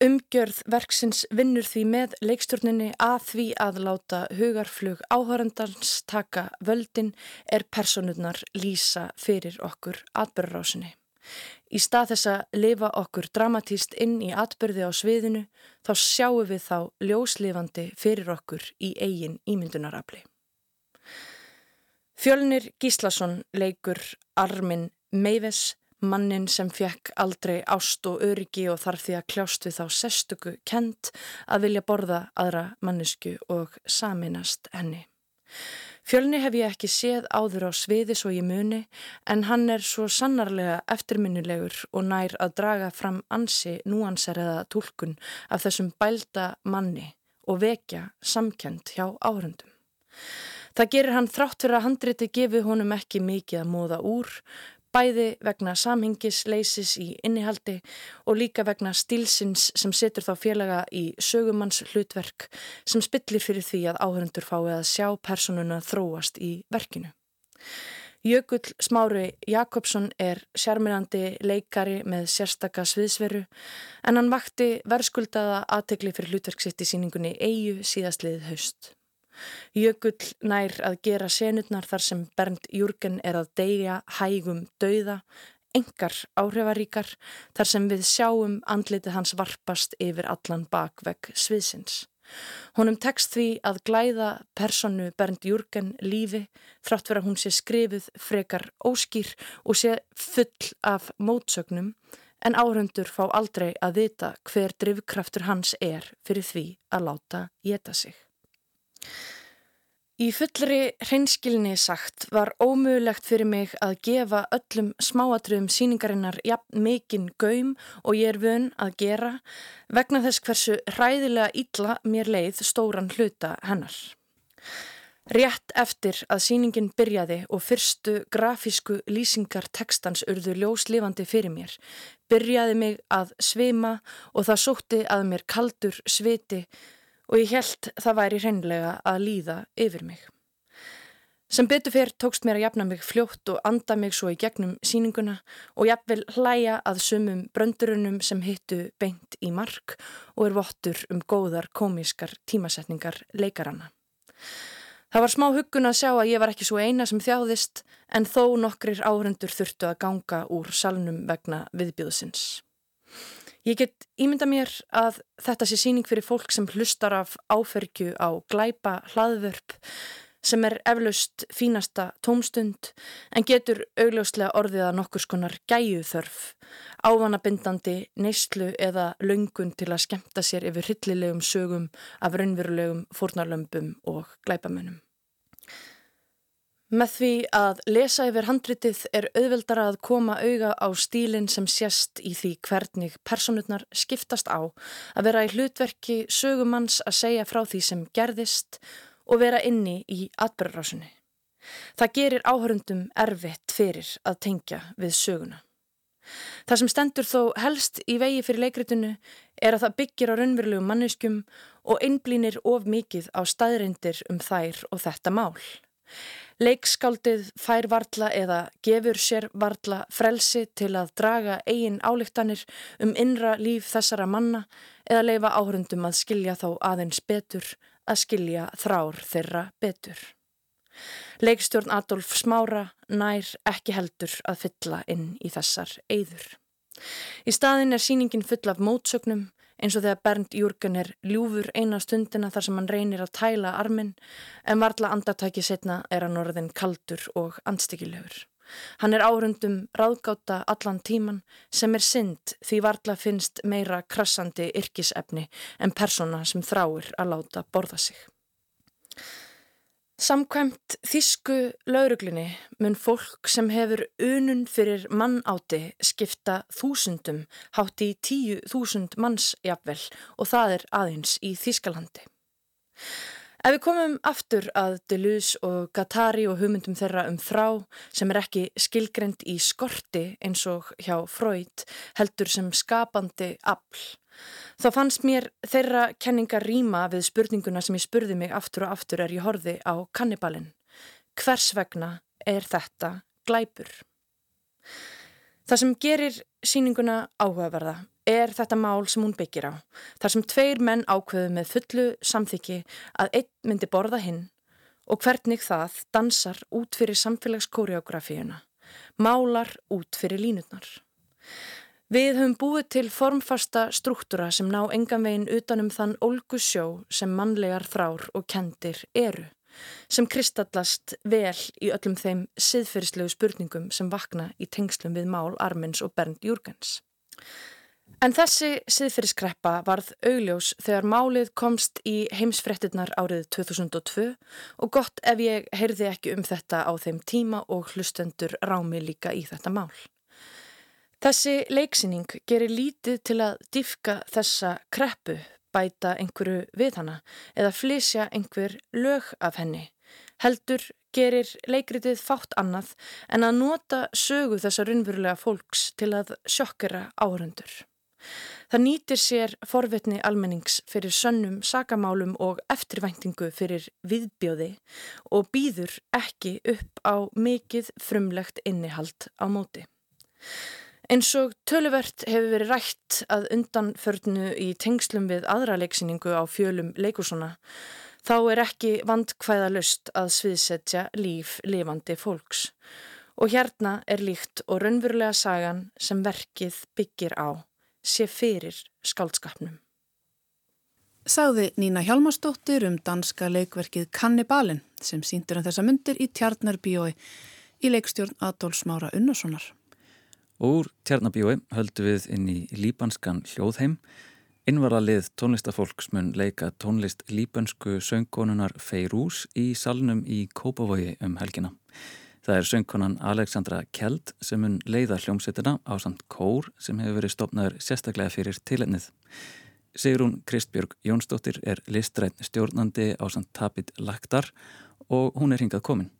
Umgjörð verksins vinnur því með leikstjórninni að því að láta hugarflug áhörandans taka völdin er personurnar lýsa fyrir okkur atbyrðarásinni. Í stað þess að lifa okkur dramatíst inn í atbyrði á sviðinu þá sjáum við þá ljóslifandi fyrir okkur í eigin ímyndunarafli. Fjölnir Gíslason leikur Armin Meives mannin sem fekk aldrei ást og öryggi og þarf því að kljást við þá sestöku kent að vilja borða aðra mannesku og saminast henni. Fjölni hef ég ekki séð áður á sviði svo ég muni en hann er svo sannarlega eftirminnilegur og nær að draga fram ansi núanseraða tólkun af þessum bælda manni og vekja samkjönd hjá áhrundum. Það gerir hann þrátt fyrir að handriti gefi honum ekki mikið að móða úr bæði vegna samhengisleysis í innihaldi og líka vegna stílsins sem setur þá félaga í sögumanns hlutverk sem spillir fyrir því að áhörundur fái að sjá personuna þróast í verkinu. Jökull Smári Jakobsson er sérmyrandi leikari með sérstaka sviðsveru en hann vakti verðskuldaða aðtegli fyrir hlutverksitt í síningunni Eyju síðastliðið haust. Jökull nær að gera senutnar þar sem Bernd Júrgen er að deyja hægum dauða, engar áhrifaríkar þar sem við sjáum andlitið hans varpast yfir allan bakvegg sviðsins. Honum tekst því að glæða personu Bernd Júrgen lífi þrátt vera hún sé skrifið frekar óskýr og sé full af mótsögnum en áhundur fá aldrei að vita hver drivkraftur hans er fyrir því að láta geta sig. Í fullri hreinskilni sagt var ómögulegt fyrir mig að gefa öllum smáatröðum síningarinnar jafn mikinn gaum og ég er vön að gera vegna þess hversu hræðilega ítla mér leið stóran hluta hennar. Rétt eftir að síningin byrjaði og fyrstu grafísku lýsingar tekstans urðu ljóslifandi fyrir mér, byrjaði mig að svima og það sótti að mér kaldur sviti og ég held það væri hreinlega að líða yfir mig. Sem betur fyrr tókst mér að jafna mig fljótt og anda mig svo í gegnum síninguna og jafnvel hlæja að sumum bröndurunum sem hittu beint í mark og er vottur um góðar komískar tímasetningar leikaranna. Það var smá huggun að sjá að ég var ekki svo eina sem þjáðist en þó nokkrir áhundur þurftu að ganga úr salnum vegna viðbjóðsins. Ég get ímynda mér að þetta sé síning fyrir fólk sem hlustar af áfergju á glæpa hlaðvörp sem er eflaust fínasta tómstund en getur augljóslega orðið að nokkur skonar gæju þörf, ávanabindandi, neyslu eða löngun til að skemta sér yfir hryllilegum sögum af raunverulegum fórnarlömpum og glæpamennum. Með því að lesa yfir handritið er auðveldara að koma auga á stílinn sem sést í því hvernig personurnar skiptast á að vera í hlutverki sögumanns að segja frá því sem gerðist og vera inni í atbyrgarásunni. Það gerir áhörundum erfitt fyrir að tengja við söguna. Það sem stendur þó helst í vegi fyrir leikritinu er að það byggir á raunverulegum manneskum og einblínir of mikið á staðrindir um þær og þetta mál. Leikskáldið fær varla eða gefur sér varla frelsi til að draga eigin álíktanir um innra líf þessara manna eða leifa áhrundum að skilja þá aðeins betur að skilja þrár þeirra betur. Leikstjórn Adolf Smára nær ekki heldur að fylla inn í þessar eyður. Í staðin er síningin full af mótsögnum eins og þegar Bernd Júrgen er ljúfur eina stundina þar sem hann reynir að tæla armin en varla andartæki setna er hann orðin kaldur og anstíkilegur. Hann er áhrundum ráðgáta allan tíman sem er synd því varla finnst meira krassandi yrkisefni en persóna sem þráir að láta borða sig. Samkvæmt þísku lauruglinni mun fólk sem hefur unun fyrir mannáti skipta þúsundum hátt í tíu þúsund mannsjafvel og það er aðeins í Þískalandi. Ef við komum aftur að Deleuze og Guattari og hugmyndum þeirra um þrá sem er ekki skilgrend í skorti eins og hjá Freud heldur sem skapandi afl Þá fannst mér þeirra kenningar rýma við spurninguna sem ég spurði mig aftur og aftur er ég horfi á kannibalinn. Hvers vegna er þetta glæpur? Það sem gerir síninguna áhugaverða er þetta mál sem hún byggir á. Þar sem tveir menn ákveðu með fullu samþyggi að einn myndi borða hinn og hvernig það dansar út fyrir samfélagskoreografíuna, málar út fyrir línutnar. Við höfum búið til formfasta struktúra sem ná engan veginn utanum þann ólgu sjó sem mannlegar þrár og kendir eru, sem kristallast vel í öllum þeim siðferðislegu spurningum sem vakna í tengslum við mál Armins og Bernd Júrgens. En þessi siðferðiskreppa varð augljós þegar málið komst í heimsfrettinnar árið 2002 og gott ef ég heyrði ekki um þetta á þeim tíma og hlustendur rámi líka í þetta mál. Þessi leiksýning gerir lítið til að diffka þessa kreppu, bæta einhverju við hana eða flysja einhver lög af henni. Heldur gerir leikritið fátt annað en að nota sögu þessa raunverulega fólks til að sjokkera áhörundur. Það nýtir sér forvetni almennings fyrir sönnum, sakamálum og eftirvæntingu fyrir viðbjóði og býður ekki upp á mikið frumlegt innihald á móti. Eins og töluvert hefur verið rætt að undanförnu í tengslum við aðra leiksýningu á fjölum leikursona, þá er ekki vandkvæða lust að sviðsetja líf lifandi fólks. Og hérna er líkt og raunverulega sagan sem verkið byggir á, sé fyrir skáldskapnum. Sáði Nína Hjalmarsdóttir um danska leikverkið Kannibalin sem síndur um þessa myndir í Tjarnarbíói í leikstjórn Adolf Smára Unnarssonar. Úr Tjarnabíói höldu við inn í líbanskan hljóðheim. Innvaralið tónlistafólksmun leika tónlist líbansku söngkonunar Feirús í salnum í Kópavogi um helgina. Það er söngkonan Alexandra Kjeld sem mun leiða hljómsettina á samt kór sem hefur verið stopnaður sérstaklega fyrir tilennið. Sigrún Kristbjörg Jónsdóttir er listrætt stjórnandi á samt Tapit Laktar og hún er hingað komin.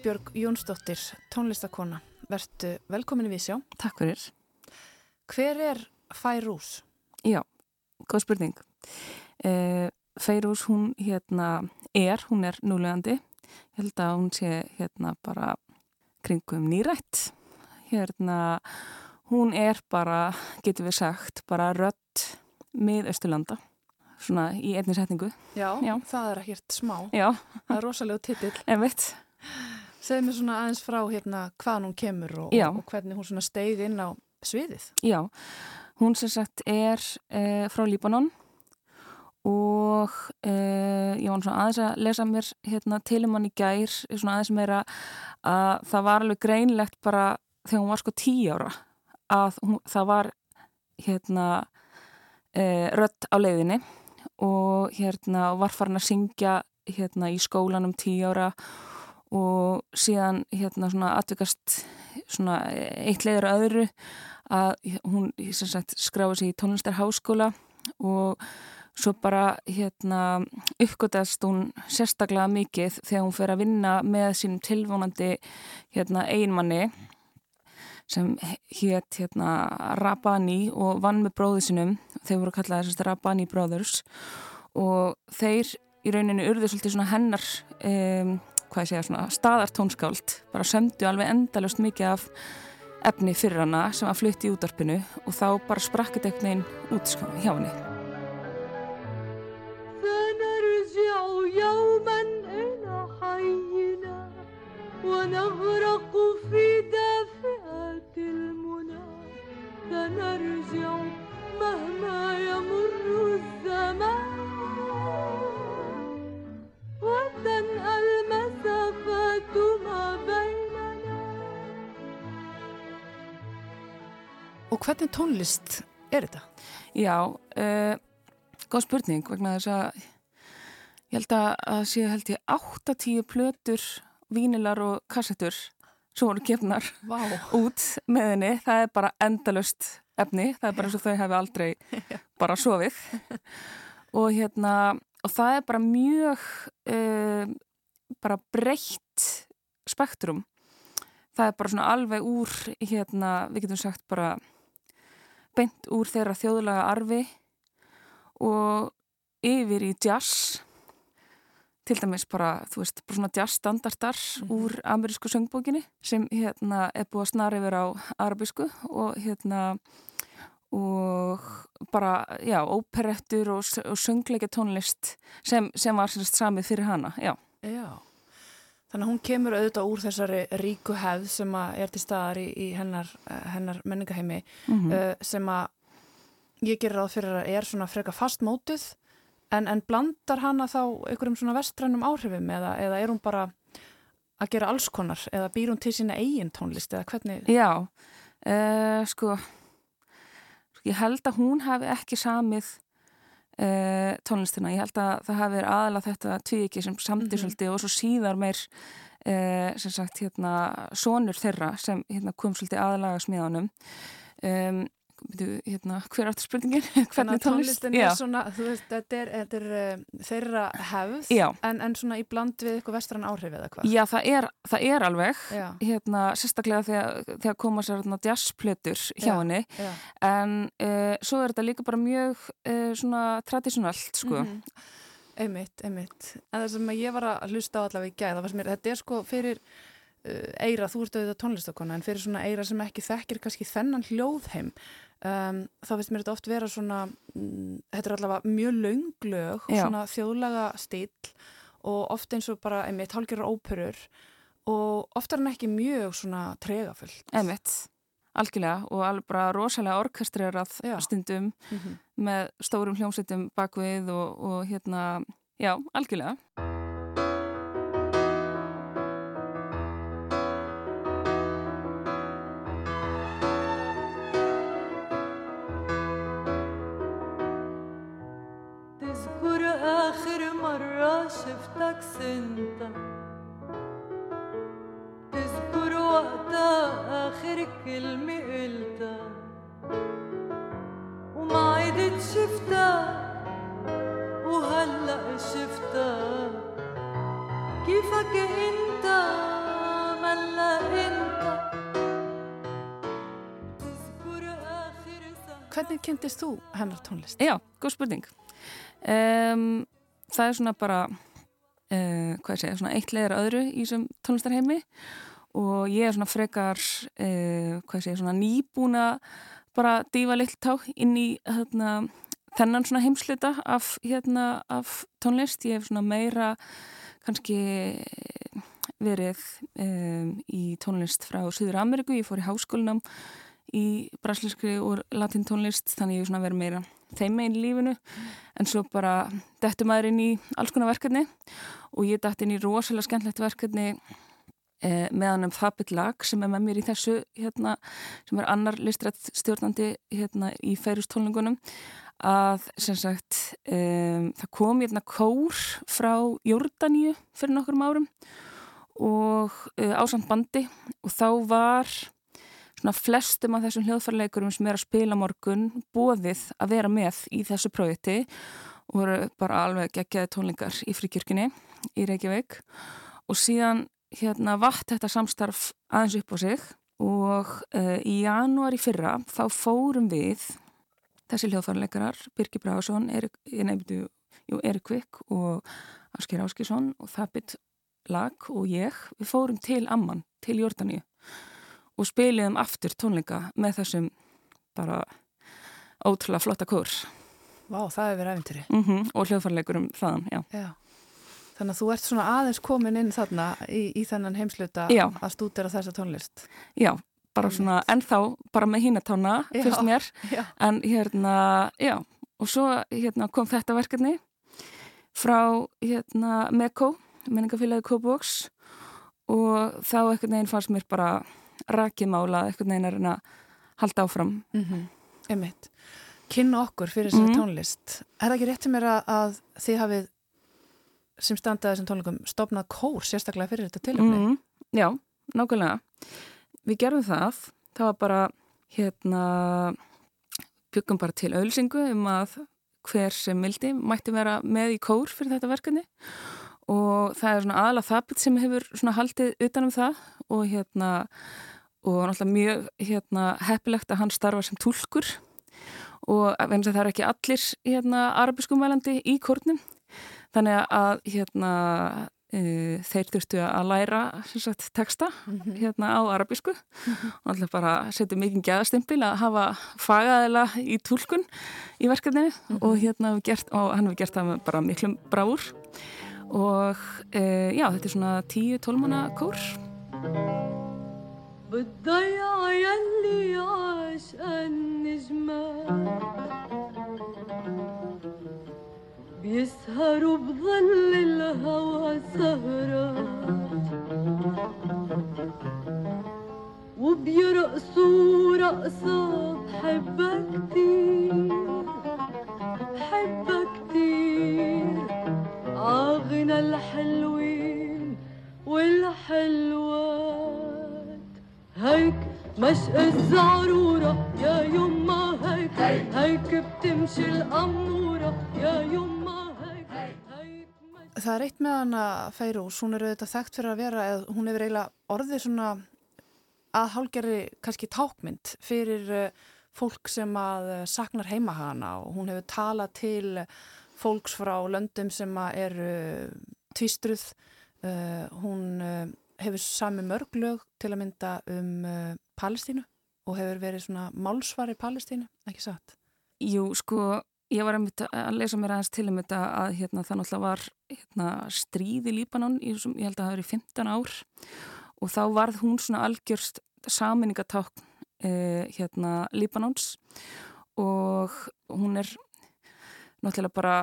Kristbjörg Jónsdóttir, tónlistakona, verðtu velkominni við sjá. Takk fyrir. Hver er Færús? Já, góð spurning. E, Færús hún hérna er, hún er núlegandi. Ég held að hún sé hérna bara kringum nýrætt. Hérna hún er bara, getur við sagt, bara rött með Östurlanda svona í einni setningu. Já, Já. það er ekkert smá. Já. Það er rosalega titill. En veit. Segð mér svona aðeins frá hérna hvaðan hún kemur og, og hvernig hún svona steigð inn á sviðið. Já, hún sem sagt er e, frá Líbanon og e, ég var svona aðeins að lesa mér hérna til um hann í gær, svona aðeins meira að það var alveg greinlegt bara þegar hún var sko tí ára að hún, það var hérna e, rött á leiðinni og hérna var farin að syngja hérna í skólanum tíu ára og síðan hérna svona atvikast svona eitt leiður öðru að hún skráði sig í tónlistarháskóla og svo bara hérna uppgötast hún sérstaklega mikið þegar hún fer að vinna með sínum tilvonandi hérna einmanni sem hétt hérna Rabani og vann með bróðu sinum þeir voru kallað þessast Rabani Brothers og þeir í rauninu urðu svolítið svona hennar um, hvað ég segja svona staðartónskáld bara sömdu alveg endalust mikið af efni fyrir hana sem að flutti í útarpinu og þá bara sprakkit eitthvað einn út sko, hjá henni يوما إلى حينا ونغرق في دافئة المنى سنرجع مهما يمر الزمان وتنأى المسافات ما بيننا Og hvernig tónlist er þetta? Já, uh, góð spurning vegna þess að ég held að það séu held ég 8-10 plötur, vínilar og kassettur sem voru gefnar wow. út með henni. Það er bara endalust efni, það er bara eins og þau hefur aldrei bara sofið og hérna og það er bara mjög uh, bara breytt spektrum það er bara svona alveg úr hérna, við getum sagt bara beint úr þeirra þjóðlaga arfi og yfir í jazz til dæmis bara, þú veist, bara svona jazz standardar mm -hmm. úr amerísku söngbókinni sem hérna er búið að snara yfir á arabísku og hérna og bara, já, óperettur og, og söngleika tónlist sem, sem var sérst samið fyrir hana, já. Já, þannig að hún kemur auðvitað úr þessari ríku hefð sem er til staðar í, í hennar, hennar menningaheimi mm -hmm. uh, sem að ég gerir ráð fyrir að er svona freka fastmótuð En, en blandar hana þá einhverjum svona vestrænum áhrifum eða, eða er hún bara að gera alls konar eða býr hún til sína eigin tónlist eða hvernig? Já, uh, sko, ég held að hún hafi ekki samið uh, tónlistina. Ég held að það hafi verið aðalega þetta tvíiki sem samtir mm -hmm. og svo síðar meir uh, sem sagt hérna sonur þeirra sem hérna, kom svolítið aðalega smiðanum. Um, hérna, hver áttur spurningin? Hvernig tónlistin er svona, þú veist, þetta er, þetta er uh, þeirra hefð en, en svona í bland við eitthvað vestran áhrif eða hvað? Já, það er, það er alveg hérna, sérstaklega þegar, þegar koma sér hérna, jazzplötur hjá henni. en uh, svo er þetta líka bara mjög uh, svona tradísjonalt, sko. Mm -hmm. Einmitt, einmitt. En það sem ég var að hlusta á allavega í gæð þetta er sko fyrir eira, þú ert auðvitað tónlistakona en fyrir svona eira sem ekki þekkir kannski þennan hljóðheim um, þá finnst mér þetta oft vera svona mm, þetta er allavega mjög launglög svona þjóðlaga stíl og oft eins og bara einmitt hálgjörur óperur og oft er hann ekki mjög svona tregafullt. Einmitt, algjörlega og alveg bara rosalega orkestrerað stundum mm -hmm. með stórum hljómsveitum bakvið og, og hérna, já, algjörlega شفتك سنت تذكر وقتها آخر كلمة قلتها وما عدت شفتك وهلأ شفتك كيفك أنت؟ ملا أنت. Hvernig kynntist þú hennar tónlist? Já, góð spurning. Um, það er svona bara uh, hvað segja, svona eitt leðar öðru í þessum tónlistarheimi. Og ég er svona frekar uh, hvað segja, svona nýbúna bara dífa lill tá inn í hérna, þennan svona heimsluta af, hérna, af tónlist. Ég hef svona meira kannski verið um, í tónlist frá Suður Ameriku, ég fór í háskólinam í brasilískri og latintónlist þannig ég hef svona verið meira þeim meginn lífinu. En svo bara dættu maður inn í alls konar verkefni. Og ég dætt inn í rosalega skemmtlegt verkefni eh, meðan um Fabit Lag sem er með mér í þessu hérna, sem er annar listrætt stjórnandi hérna, í færustólningunum að sem sagt um, það kom hérna kór frá Jórdaníu fyrir nokkur árum og uh, ásand bandi. Og þá var svona flestum af þessum hljóðfærleikurum sem er að spila morgun bóðið að vera með í þessu projekti og voru bara alveg geggjaði tónlingar í fríkjörginni í Reykjavík. Og síðan hérna vatt þetta samstarf aðeins upp á sig og uh, í janúar í fyrra þá fórum við þessi hljóðfærleikarar, Birgir Bragason Erik, jú, Erik Vik og Asker Áskísson og Þabbit Lag og ég við fórum til Amman, til Jórdaníu og spiliðum aftur tónleika með þessum bara ótrúlega flotta kór. Vá, það hefur verið æfintýri mm -hmm, og hljóðfærleikurum þaðan, já. já. Þannig að þú ert svona aðeins komin inn þarna í, í þennan heimsluta já. að stúdera þessa tónlist. Já, bara svona ennþá bara með hínatána, fyrst mér. Já. en hérna, já og svo hérna kom þetta verkefni frá hérna Mekko, menningafélagi Kópavóks og þá ekkert neginn fannst mér bara rakimála ekkert neginn er að halda áfram. Mm -hmm. Einmitt. Kynna okkur fyrir þessari Mhm. tónlist. Er það ekki rétt til mér að, að þið hafið sem standaði þessum tónleikum stopnað kór sérstaklega fyrir þetta tilöfni? mm, Já, nákvæmlega. Við gerðum það. Það var bara hérna byggum bara til auðlsingu um að hver sem vildi mætti vera með í kór fyrir þetta verkefni. og það er svona aðalega þabbit sem hefur svona haldið utanum það og hérna og náttúrulega mjög hérna heppilegt að hann starfa sem tólkur og það er ekki allir hérna arabiskumælandi í kórnum þannig að hérna e, þeir þurftu að læra sagt, texta mm -hmm. hérna á arabísku mm -hmm. og alltaf bara setja mikið gæðastimpil að hafa fagaðila í tólkun í verkefninu mm -hmm. og hérna gert, og hann hefur gert það með bara miklum bráur og e, já, þetta er svona 10-12 manna kór. بالضيعة يلي عاش النجمات بيسهروا بظل الهوى سهرات وبيرقصوا رقصة بحبها كتير بحبها كتير عاغنى الحلوين والحلوات هيك مشق الزعرورة يا يما هيك هيك بتمشي الأمورة يا يما هيك Það er eitt með hana Feirús, hún er auðvitað þekkt fyrir að vera, eða hún hefur eiginlega orðið svona að hálgerri kannski tákmynd fyrir uh, fólk sem að uh, saknar heima hana og hún hefur talað til fólks frá löndum sem eru tvistruð, uh, hún hefur sami mörglög til að mynda um Palestínu og hefur verið svona málsvari Palestínu, ekki satt? Jú, sko, ég var að lesa mér aðeins til um þetta að hérna, það náttúrulega var hérna, stríð í Líbanon, ég, ég held að það hefur í 15 ár og þá varð hún svona algjörst saminningatákn eh, hérna Líbanons og hún er náttúrulega bara,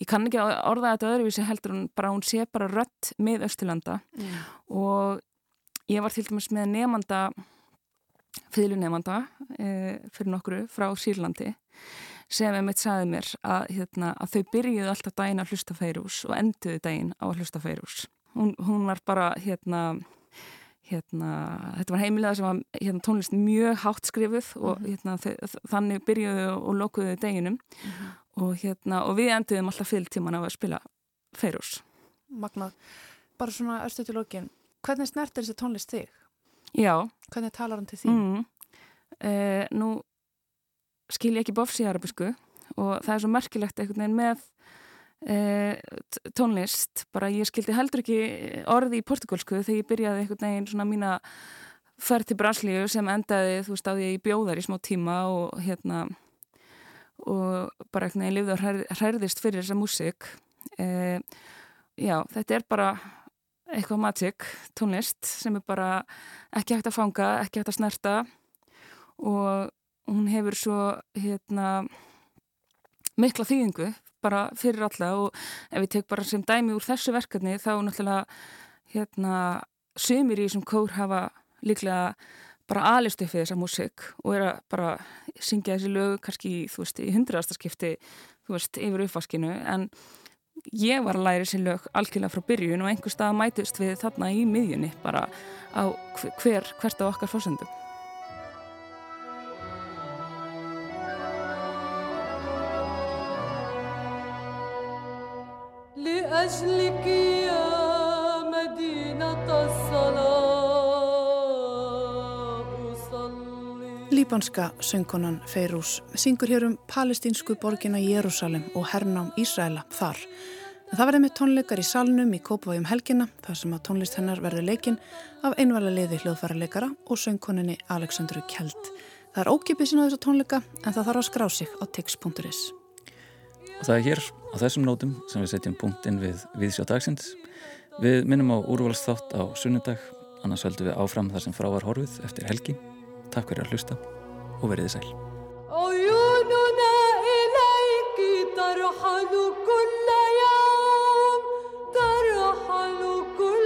ég kann ekki orða þetta öðruvísi heldur hún bara, hún sé bara rött með Östurlanda mm. og ég var til dæmis með nefnda fylgjunemanda eh, fyrir nokkru frá Sýrlandi sem einmitt saði mér að, hérna, að þau byrjuðu alltaf daginn að hlusta feirús og enduðu daginn á að hlusta feirús. Hún, hún var bara, hérna, hérna, þetta var heimilega sem var hérna, tónlist mjög hátt skrifuð og Mhm. hérna, þannig byrjuðu og lokuðu daginum Mhm. og, hérna, og við enduðum alltaf fylgtíman á að spila feirús. Magnað, bara svona örstu til lókin, hvernig snertir þessi tónlist þig? Já. Hvernig talar hann til þín? Mm. Uh, nú skil ég ekki bofs í arabisku og það er svo merkilegt einhvern veginn með tónlist. Bara ég skildi heldur ekki orði í portugalsku þegar ég byrjaði einhvern veginn svona mína ferð til Braslíu sem endaði þú veist á því að ég bjóðar í smá tíma og hérna og bara einhvern veginn lifði og hærðist fyrir þessa músík. Uh, já, þetta er bara eitthvað magic tónlist sem er bara ekki hægt að fanga, ekki hægt að snerta. Og hún hefur svo hérna mikla þýðingu bara fyrir alla og ef ég tek bara sem dæmi úr þessu verkefni þá náttúrulega hérna sömur í þessum kór hafa líklega bara alist upp við þessa músik og er að bara syngja þessi lög kannski þú veist í hundraðasta skipti þú veist yfir uppvaskinu. En ég var að læra þessi lög algjörlega frá byrjun og einhver stað mætust við þarna í miðjunni bara á hver, hvert á okkar fórsendum لأجلك يا مدينة الصلاة أصلي Líbanska söngkonan Feirús syngur hér um palestínsku borgina Jérúsalem og hernám Ísraela þar. En það verði með tónleikar í salnum í Kópavægjum helgina þar sem að tónlist hennar verður leikinn af einvala liði hljóðfærarleikara og söngkoninni Aleksandru Kjeld. Það er ókipið sín á þessu tónleika en það þarf að skrá sig á tix.is. Og það er hér á þessum nótum sem við setjum punktinn við viðsjá dagsins. Við minnum á úrvalsþátt á sunnudag, annars höldum við áfram þar sem frá var horfið eftir helgi. Takk fyrir að hlusta og veriði sæl. عيوننا إليك ترحل كل يوم ترحل كل